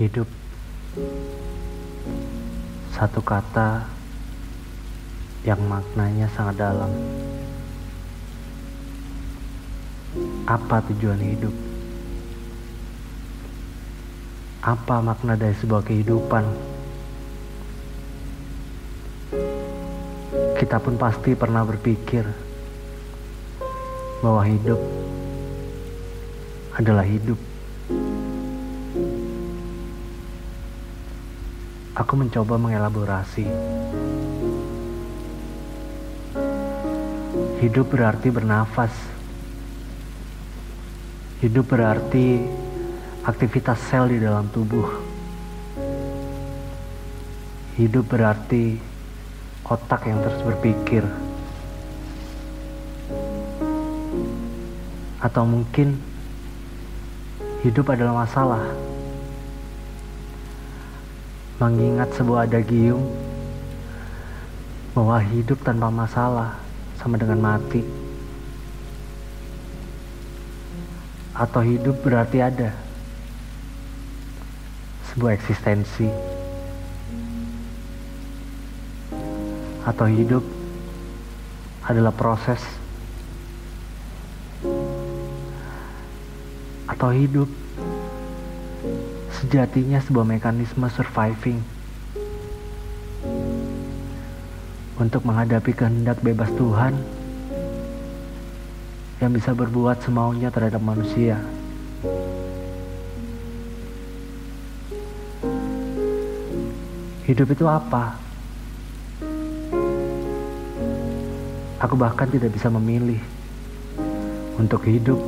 Hidup Satu kata yang maknanya sangat dalam. Apa tujuan hidup? Apa makna dari sebuah kehidupan? Kita pun pasti pernah berpikir bahwa hidup adalah hidup. Aku mencoba mengelaborasi. Hidup berarti bernafas. Hidup berarti aktivitas sel di dalam tubuh. Hidup berarti otak yang terus berpikir. Atau mungkin hidup adalah masalah. Mengingat sebuah adagium bahwa hidup tanpa masalah sama dengan mati. Atau hidup berarti ada sebuah eksistensi. Atau hidup adalah proses atau hidup sejatinya sebuah mekanisme surviving untuk menghadapi kehendak bebas Tuhan yang bisa berbuat semaunya terhadap manusia. Hidup itu apa? Aku bahkan tidak bisa memilih untuk hidup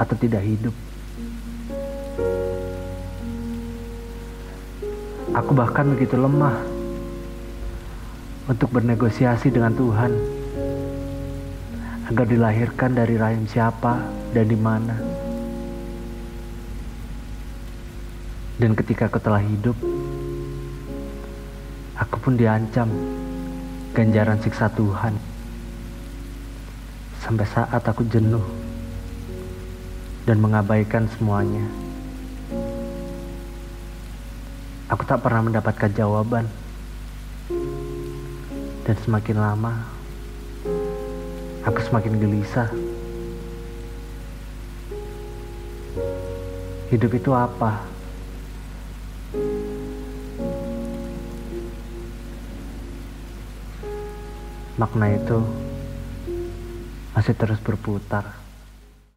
atau tidak hidup. Aku bahkan begitu lemah untuk bernegosiasi dengan Tuhan agar dilahirkan dari rahim siapa dan di mana. Dan ketika aku telah hidup, aku pun diancam ganjaran siksa Tuhan. Sampai saat aku jenuh dan mengabaikan semuanya. Aku tak pernah mendapatkan jawaban. Dan semakin lama, aku semakin gelisah. Hidup itu apa? Makna itu masih terus berputar.